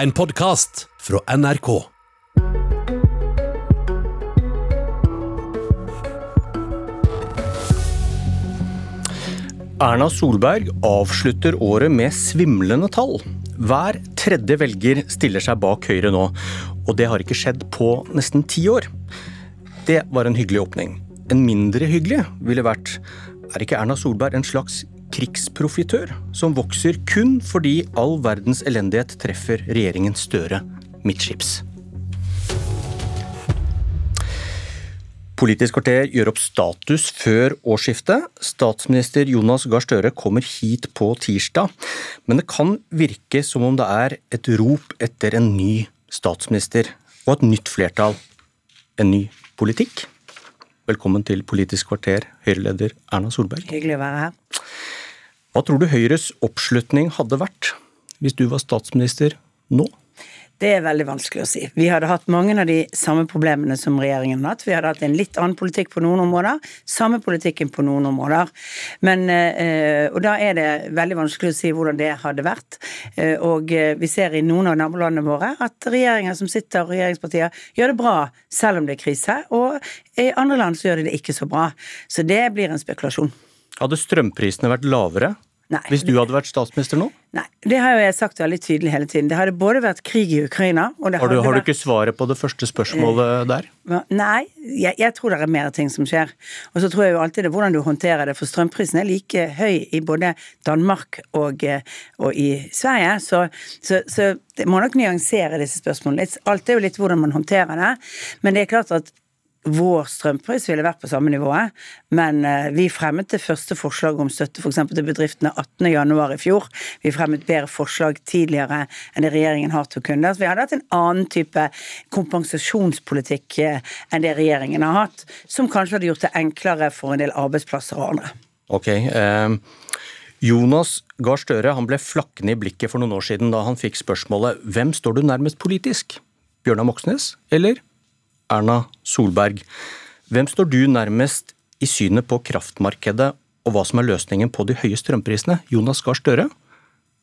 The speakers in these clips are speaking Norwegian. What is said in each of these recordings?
En podkast fra NRK. Erna Solberg avslutter året med svimlende tall. Hver tredje velger stiller seg bak Høyre nå, og det har ikke skjedd på nesten ti år. Det var en hyggelig åpning. En mindre hyggelig ville vært er ikke Erna Solberg en slags krigsprofitør som vokser kun fordi all verdens elendighet treffer regjeringen Støre midtskips? Politisk kvarter gjør opp status før årsskiftet. Statsminister Jonas Gahr Støre kommer hit på tirsdag, men det kan virke som om det er et rop etter en ny statsminister og et nytt flertall. En ny politikk. Velkommen til Politisk kvarter, Høyre-leder Erna Solberg. Hyggelig å være her. Hva tror du Høyres oppslutning hadde vært hvis du var statsminister nå? Det er veldig vanskelig å si. Vi hadde hatt mange av de samme problemene som regjeringen har hatt. Vi hadde hatt en litt annen politikk på noen områder, samme politikken på noen områder. Men, eh, og da er det veldig vanskelig å si hvordan det hadde vært. Eh, og eh, vi ser i noen av nabolandene våre at regjeringer som sitter, og regjeringspartier, gjør det bra selv om det er krise. Og i andre land så gjør de det ikke så bra. Så det blir en spekulasjon. Hadde strømprisene vært lavere Nei, hvis du hadde vært statsminister nå? Nei, det har jo jeg sagt veldig tydelig hele tiden. Det hadde både vært krig i Ukraina og det Har du, har vært... du ikke svaret på det første spørsmålet der? Nei, jeg, jeg tror det er mer ting som skjer. Og så tror jeg jo alltid det hvordan du håndterer det, for strømprisen er like høy i både Danmark og, eh, og i Sverige. Så, så, så det må nok nyansere disse spørsmålene. Alt er jo litt hvordan man håndterer det. Men det er klart at vår strømpris ville vært på samme nivået, men eh, vi fremmet det første forslaget om støtte f.eks. til bedriftene 18.1 i fjor. Vi fremmet bedre forslag tidligere enn det regjeringen har til kunder. Så vi hadde hatt en annen type kompensasjonspolitikk eh, enn det regjeringen har hatt, som kanskje hadde gjort det enklere for en del arbeidsplasser og andre. Ok. um Jonas Gahr Støre han ble flakkende i blikket for noen år siden da han fikk spørsmålet hvem står du nærmest politisk? Bjørnar Moxnes eller Erna Solberg? Hvem står du nærmest i synet på kraftmarkedet og hva som er løsningen på de høye strømprisene? Jonas Gahr Støre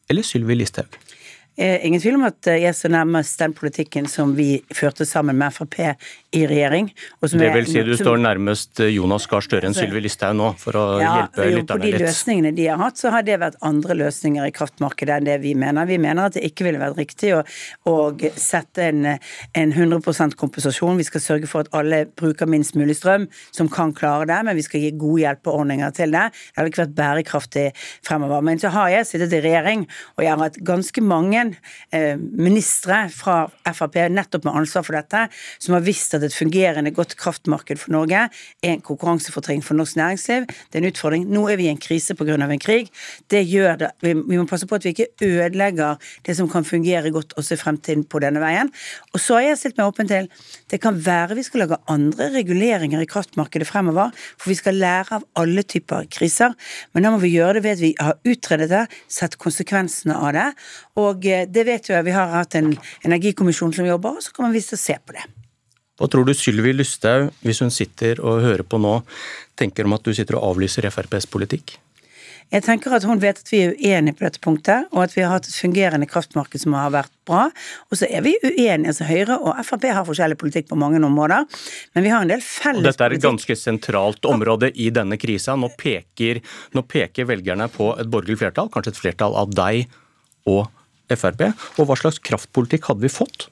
eller Sylvi Listhaug? Eh, ingen tvil om at eh, jeg står nærmest den politikken som vi førte sammen med Frp i regjering. det vil si du som, står nærmest eh, Jonas Gahr Støre enn Sylvi Listhaug nå, for å ja, hjelpe jo, lytterne litt? På de løsningene de har hatt, så har det vært andre løsninger i kraftmarkedet enn det vi mener. Vi mener at det ikke ville vært riktig å, å sette en, en 100% kompensasjon. Vi skal sørge for at alle bruker minst mulig strøm, som kan klare det, men vi skal gi gode hjelpeordninger til det. Det hadde ikke vært bærekraftig fremover. Men så har jeg sittet i regjering, og jeg har hatt ganske mange eh, ministre fra Frp nettopp med ansvar for dette, som har visst at et fungerende, godt kraftmarked for Norge er en konkurransefortreng for norsk næringsliv. Det er en utfordring. Nå er vi i en krise pga. en krig. Det gjør det. Vi, må passe på at vi ikke ødelegger det som kan fungere godt også i fremtiden på denne veien. Og så har jeg stilt meg åpen til det kan være vi skal lage andre reguleringer i kraftmarkedet fremover, for vi skal lære av alle typer kriser. Men da må vi gjøre det ved at vi har utredet det, sett konsekvensene av det. Og det vet jo jeg, vi har hatt en energikommisjon som jobber, og så kommer vi til å se på det. Hva tror du Sylvi Lysthaug, hvis hun sitter og hører på nå, tenker om at du sitter og avlyser FrPs politikk? Jeg tenker at Hun vet at vi er uenige på dette punktet, og at vi har hatt et fungerende kraftmarked som har vært bra. Og så er vi uenige. altså Høyre og Frp har forskjellig politikk på mange områder, men vi har en del felles politikk. Dette er et ganske sentralt område i denne krisa. Nå peker, nå peker velgerne på et borgerlig flertall, kanskje et flertall av deg og Frp. Og hva slags kraftpolitikk hadde vi fått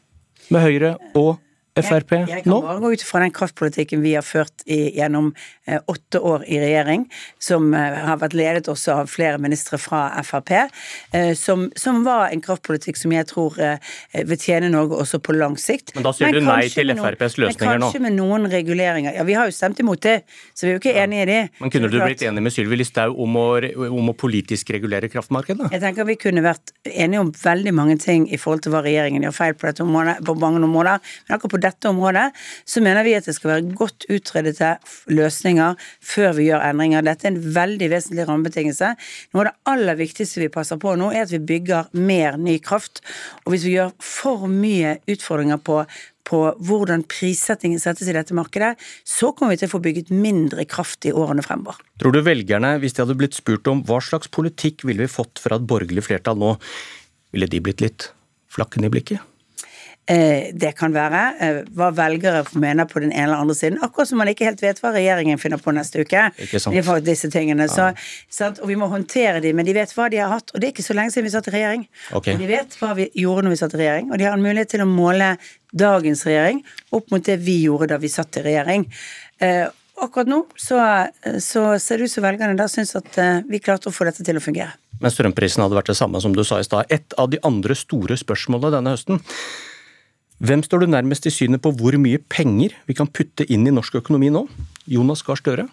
med Høyre og Frp nå? Jeg, jeg kan bare gå ut fra den kraftpolitikken vi har ført i, gjennom eh, åtte år i regjering, som eh, har vært ledet også av flere ministre fra Frp, eh, som, som, var en kraftpolitikk som jeg tror eh, vil tjene Norge også på lang sikt. Men da sier men du nei til FrPs løsninger nå? Men kanskje med noen reguleringer. Ja, vi har jo stemt imot det, så vi er jo ikke ja. enige i det. Men kunne du blitt enig med Sylvi Listhaug om, om, å politisk regulere kraftmarkedet? Jeg tenker vi kunne vært enige om veldig mange ting i forhold til hva regjeringen gjør feil på dette området, på mange områder. Men akkurat på dette området, så mener vi at det skal være godt utredete løsninger før vi gjør endringer. Dette er en veldig vesentlig rammebetingelse. Noe av det aller viktigste vi passer på nå, er at vi bygger mer ny kraft. Og hvis vi gjør for mye utfordringer på på hvordan prissettingen settes i dette markedet, så kommer vi til å få bygget mindre kraft i årene fremover. Tror du velgerne, hvis de hadde blitt spurt om hva slags politikk ville vi fått fra et borgerlig flertall nå, ville de blitt litt flakkende i blikket? Eh, det kan være eh, hva velgere mener på den ene eller andre siden. Akkurat som man ikke helt vet hva regjeringen finner på neste uke. De disse tingene. Så, sant? Og vi må håndtere dem, men de vet hva de har hatt. Og det er ikke så lenge siden vi satt i regjering. Okay. Og de vet hva vi gjorde når vi satt i regjering, og de har en mulighet til å måle dagens regjering opp mot det vi gjorde da vi satt i regjering. Eh, akkurat nå så, så ser det ut som velgerne da syns at vi klarte å få dette til å fungere. Men strømprisen hadde vært det samme som du sa i stad. Et av de andre store spørsmålene denne høsten. Hvem står du nærmest i synet på hvor mye penger vi kan putte inn i norsk økonomi nå? Jonas Gahr Støre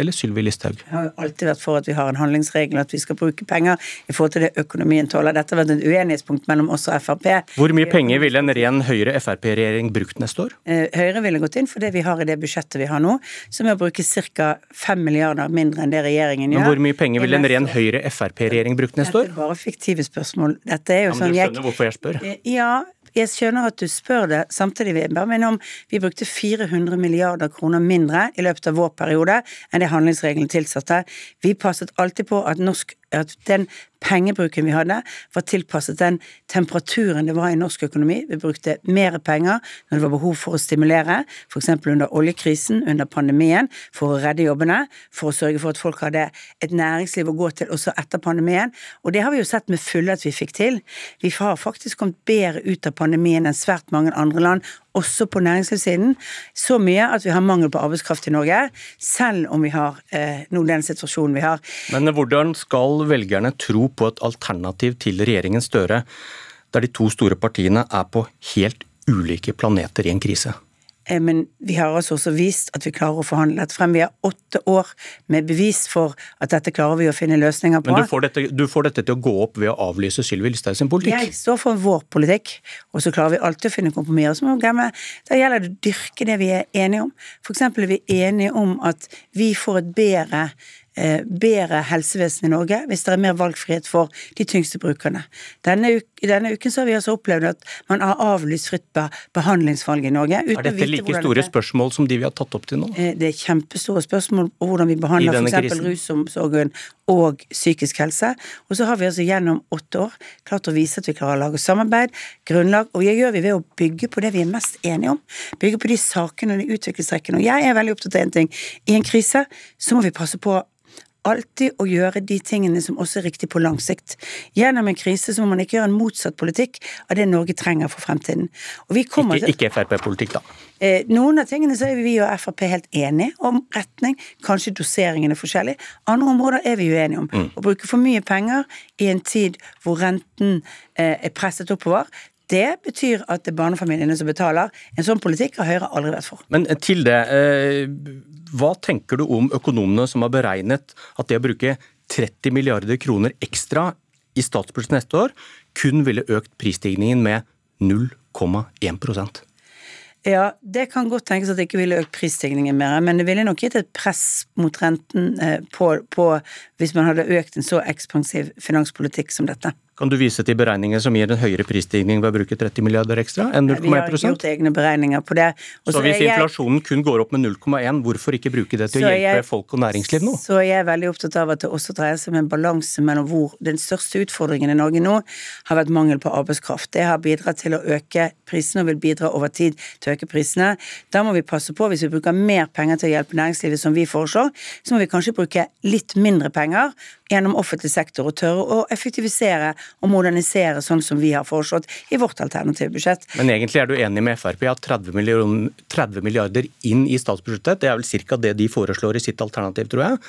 eller Sylvi Listhaug? Jeg har alltid vært for at vi har en handlingsregel, at vi skal bruke penger i forhold til det økonomien tåler. Dette har vært et uenighetspunkt mellom oss og Frp. Hvor mye penger ville en ren Høyre-Frp-regjering brukt neste år? Eh, Høyre ville gått inn for det vi har i det budsjettet vi har nå, som er å bruke ca. 5 milliarder mindre enn det regjeringen gjør. Men hvor mye penger ville en ren Høyre-Frp-regjering brukt neste år? Dette er bare fiktive spørsmål. Dette er jo Ja, men sånn du jeg- hvorfor jeg spør? Ja, jeg skjønner at du spør det. Samtidig vil jeg bare minne om vi brukte 400 milliarder kroner mindre i løpet av vår periode enn det handlingsregelen tilsatte. Vi passet alltid på at, norsk, at den pengebruken vi hadde, var tilpasset den temperaturen det var i norsk økonomi. Vi brukte mer penger når det var behov for å stimulere, f.eks. under oljekrisen, under pandemien, for å redde jobbene, for å sørge for at folk hadde et næringsliv å gå til også etter pandemien. Og det har vi jo sett med fulle at vi fikk til. Vi har faktisk kommet bedre ut av pandemien enn svært mange andre land, også på næringslivssiden. Så mye at vi har mangel på arbeidskraft i Norge, selv om vi har eh, nå den situasjonen vi har. Men hvordan skal velgerne tro på et alternativ til regjeringen Støre, der de to store partiene er på helt ulike planeter i en krise? Eh, Men vi har altså også vist at vi klarer å forhandle dette frem. Vi har åtte år med bevis for at dette klarer vi å finne løsninger på. Men du får dette, du får dette til å gå opp ved å avlyse Sylvi Listhaug sin politikk? Jeg står for vår politikk, og så klarer vi alltid å finne kompromisser. Så må vi glemme, Da gjelder det å dyrke det vi er enige om. Eksempel er vi enige om at vi får et bedre bedre helsevesen i Norge hvis det er mer valgfrihet for de tyngste brukerne. Denne, denne uken så har vi altså opplevd at man har avlyst fritt be behandlingsvalg i Norge. Er dette like store spørsmål som de vi har tatt opp til nå? Eh, Det er kjempestore spørsmål om hvordan vi behandler f.eks. rusomsorgen og psykisk helse. Og så har vi altså gjennom åtte år klart å vise at vi klarer å lage samarbeid, grunnlag, og det gjør vi ved å bygge på det vi er mest enige om. Bygge på de sakene og de utviklingstrekkene. Og jeg er veldig opptatt av en ting. I en krise så må vi passe på alltid å gjøre de tingene som også er riktig på lang sikt. Gjennom en krise så må man ikke gjøre en motsatt politikk av det Norge trenger for fremtiden. Og vi Ikke, ikke Frp-politikk, da. Eh, noen av tingene så er vi og Frp helt enige om retning. Kanskje doseringen er forskjellig. Andre områder er vi uenige om. Å bruke for mye penger i en tid hvor renten eh, er presset oppover, det betyr at det er barnefamiliene som betaler. En sånn politikk har Høyre aldri vært for. Men til det, eh, hva tenker du om økonomene som har beregnet at det å bruke 30 milliarder kroner ekstra i statsbudsjettet neste år kun ville økt prisstigningen med 0,1 Ja, det kan godt tenkes at det ikke ville økt prisstigningen mer, men det ville nok gitt et press mot renten eh, på, på hvis man hadde økt en så ekspansiv finanspolitikk som dette. Kan du vise til beregninger som gir en høyere prisstigning ved å bruke 30 milliarder ekstra enn Vi har gjort egne beregninger på det. Også Så hvis jeg- inflasjonen kun går opp med 0,1, hvorfor ikke bruke det til å hjelpe jeg- folk og næringsliv nå? Så jeg er veldig opptatt av at det også dreier seg om en balanse mellom hvor den største utfordringen i Norge nå har vært mangel på arbeidskraft. Det har bidratt til å øke prisene og vil bidra over tid til å øke prisene. Da må vi passe på, hvis vi bruker mer penger til å hjelpe næringslivet som vi foreslår, så må vi kanskje bruke litt mindre penger gjennom offentlig sektor og tørre å effektivisere og modernisere sånn som vi har foreslått i vårt alternative budsjett. Men egentlig er du enig med Frp at 30, million, 30 milliarder inn i statsbudsjettet, det er vel ca. det de foreslår i sitt alternativ, tror jeg.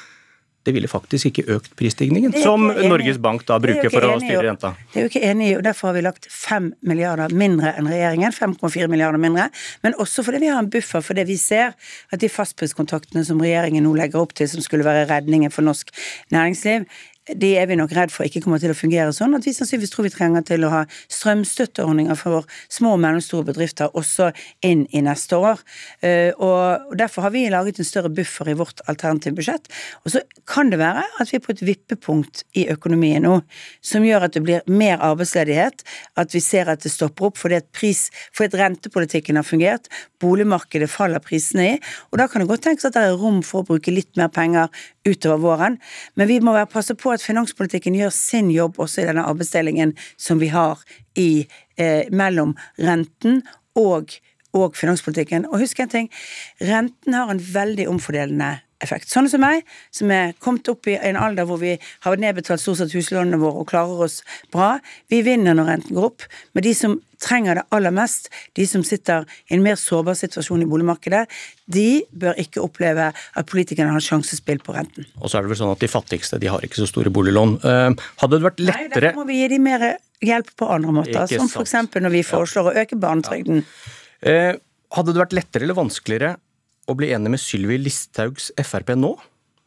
Det ville faktisk ikke økt prisstigningen, som enig. Norges Bank da er bruker for å styre renta. Det er jo ikke enig i, og derfor har vi lagt 5 milliarder mindre enn regjeringen. 5,4 milliarder mindre. Men også fordi vi har en buffer, for det vi ser at de fastpriskontraktene som regjeringen nå legger opp til, som skulle være redningen for norsk næringsliv, de er vi nok redd for ikke kommer til å fungere sånn at vi sannsynligvis tror vi trenger til å ha strømstøtteordninger for små og mellomstore bedrifter også inn i neste år. Eh, Og derfor har vi laget en større buffer i vårt alternative budsjett. Og så kan det være at vi er på et vippepunkt i økonomien nå som gjør at det blir mer arbeidsledighet, at vi ser at det stopper opp fordi at pris, fordi at rentepolitikken har fungert, boligmarkedet faller prisene i. Og da kan det godt tenkes at det er rom for å bruke litt mer penger utover våren. Men vi må passe på at finanspolitikken gjør sin jobb også i denne arbeidsdelingen som vi har i, eh, mellom renten og og finanspolitikken. Og husk en ting, renten har en veldig omfordelende effekt. Sånne som meg, som er kommet opp i en alder hvor vi har nedbetalt stort sett huslånene våre og klarer oss bra, vi vinner når renten går opp. Men de som trenger det aller mest, de som sitter i en mer sårbar situasjon i boligmarkedet, de bør ikke oppleve at politikerne har sjansespill på renten. Og så er det vel sånn at de fattigste de har ikke så store boliglån. Eh, hadde det vært lettere Nei, derfor må vi gi dem mer hjelp på andre måter. Som f.eks. når vi foreslår ja. å øke barnetrygden. Ja. Eh, hadde det vært lettere eller vanskeligere å bli enig med Sylvi Listhaugs Frp nå,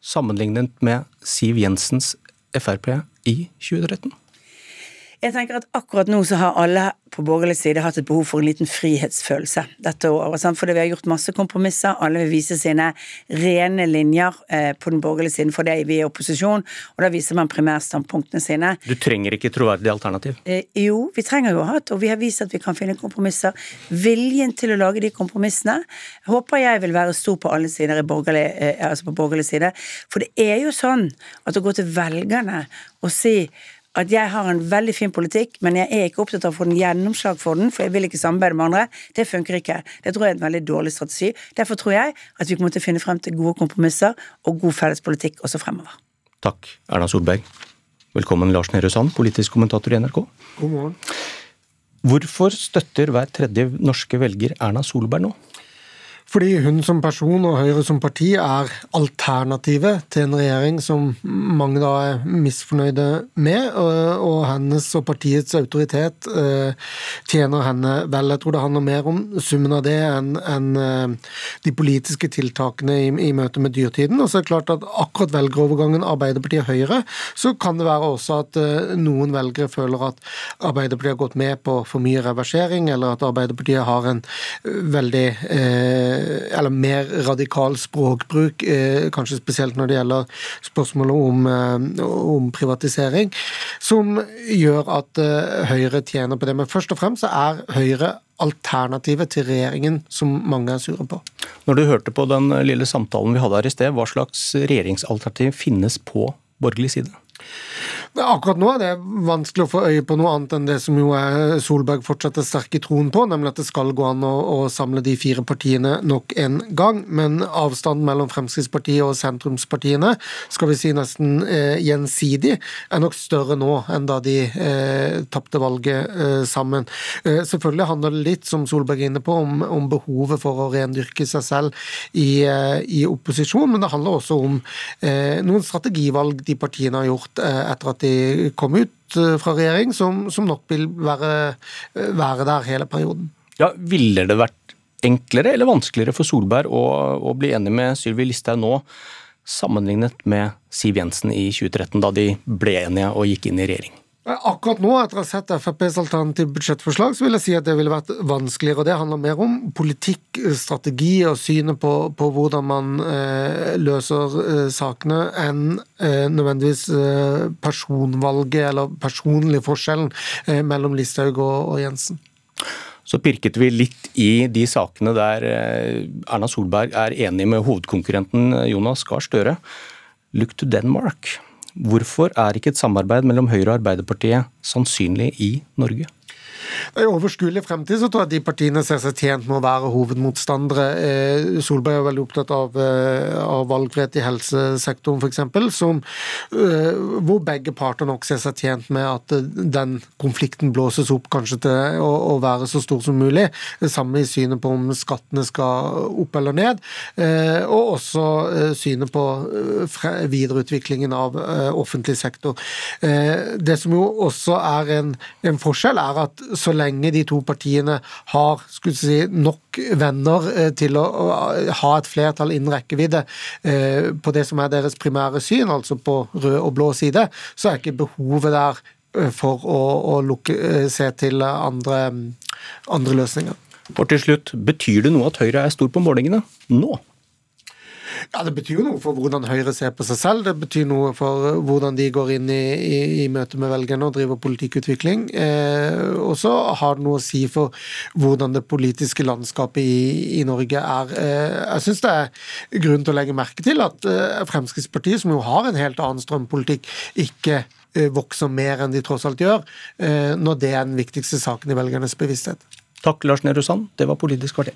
sammenlignet med Siv Jensens Frp i 2013? Jeg tenker at akkurat nå så har alle på borgerlig side hatt et behov for en liten frihetsfølelse dette året. Fordi vi har gjort masse kompromisser. Alle vil vise sine rene linjer eh, på den borgerlige siden for det vi er i opposisjon. Og da viser man primærstandpunktene sine. Du trenger ikke troverdig alternativ? Eh, jo, vi trenger jo å ha et, og vi har vist at vi kan finne kompromisser. Viljen til å lage de kompromissene håper jeg vil være stor på alle sider, borgerlig, eh, altså på borgerlig side. For det er jo sånn at å gå til velgerne og si at jeg har en veldig fin politikk, men jeg er ikke opptatt av å få den gjennomslag for den, for jeg vil ikke samarbeide med andre. Det funker ikke. Det tror jeg er en veldig dårlig strategi. Derfor tror jeg at vi kommer til å finne frem til gode kompromisser og god felles politikk også fremover. Takk, Erna Solberg. Velkommen, Lars Nehru Sand, politisk kommentator i NRK. God morgen. Hvorfor støtter hver tredje norske velger Erna Solberg nå? Fordi hun som person og Høyre som parti er alternativet til en regjering som mange da er misfornøyde med, og hennes og partiets autoritet eh, tjener henne vel. Jeg tror det handler mer om summen av det enn eh, de politiske tiltakene i, møte med dyrtiden. Og så er det klart at akkurat velgerovergangen Arbeiderpartiet-Høyre, så kan det være også at eh, noen velgere føler at Arbeiderpartiet har gått med på for mye reversering, eller at Arbeiderpartiet har en veldig Eh, eller mer radikal språkbruk, eh, kanskje spesielt når det gjelder spørsmålet om, eh, om privatisering, som gjør at Høyre tjener på det. Men først og fremst er Høyre alternativet til regjeringen som mange er sure på. Når du hørte på den lille samtalen vi hadde her i sted, hva slags regjeringsalternativ finnes på borgerlig side? Akkurat nå er det vanskelig å få øye på noe annet enn det som jo er Solberg fortsatt er sterk i troen på, nemlig at det skal gå an å, å, samle de fire partiene nok en gang. Men avstanden mellom Fremskrittspartiet og sentrumspartiene, skal vi si nesten eh, gjensidig, er nok større nå enn da de eh, tapte valget eh, sammen. Eh, selvfølgelig handler det litt, som Solberg er inne på, om, om behovet for å rendyrke seg selv i, eh, i, opposisjon, men det handler også om eh, noen strategivalg de partiene har gjort etter at de kom ut eh, fra regjering, som, som nok vil være, eh, være, der hele perioden. Ja, Ville det vært enklere eller vanskeligere for Solberg å, å bli enig med Sylvi Listhaug nå, sammenlignet med Siv Jensen i 2013, da de ble enige og gikk inn i regjering? Akkurat nå, etter å ha sett FrPs alternative budsjettforslag, så vil jeg si at det ville vært vanskeligere. og Det handler mer om politikk, strategi og synet på, på hvordan man eh, løser eh, sakene, enn eh, nødvendigvis eh, personvalget eller personlig forskjellen eh, mellom Listhaug og, og, Jensen. Så pirket vi litt i de sakene der eh, Erna Solberg er enig med hovedkonkurrenten Jonas Gahr Støre. Look to Denmark. Hvorfor er ikke et samarbeid mellom Høyre og Arbeiderpartiet sannsynlig i Norge? I overskuelig fremtid så tror jeg de partiene ser seg tjent med å være hovedmotstandere. Eh, Solberg er veldig opptatt av, eh, av valgfrihet i helsesektoren f.eks., eh, hvor begge parter nok ser seg tjent med at den konflikten blåses opp kanskje til å, å være så stor som mulig. Det samme i synet på om skattene skal opp eller ned, og også synet på videreutviklingen av offentlig sektor. Det som jo også er en, en forskjell, er at så lenge de to partiene har si, nok venner eh, til å ha et flertall innen rekkevidde eh, på det som er deres primære syn, altså på rød og blå side, så er ikke behovet der eh, for å, å lukke, se til andre, andre løsninger. Og til slutt, Betyr det noe at Høyre er stor på målingene nå? Ja, Det betyr jo noe for hvordan Høyre ser på seg selv. Det betyr noe for hvordan de går inn i, i, i møte med velgerne og driver politikkutvikling. Eh, og så har det noe å si for hvordan det politiske landskapet i, i Norge er. Eh, jeg syns det er grunn til å legge merke til at eh, Fremskrittspartiet, som jo har en helt annen strømpolitikk, ikke eh, vokser mer enn de tross alt gjør, eh, når det er den viktigste saken i velgernes bevissthet. Takk, Lars Nehru Sand. Det var Politisk kvarter.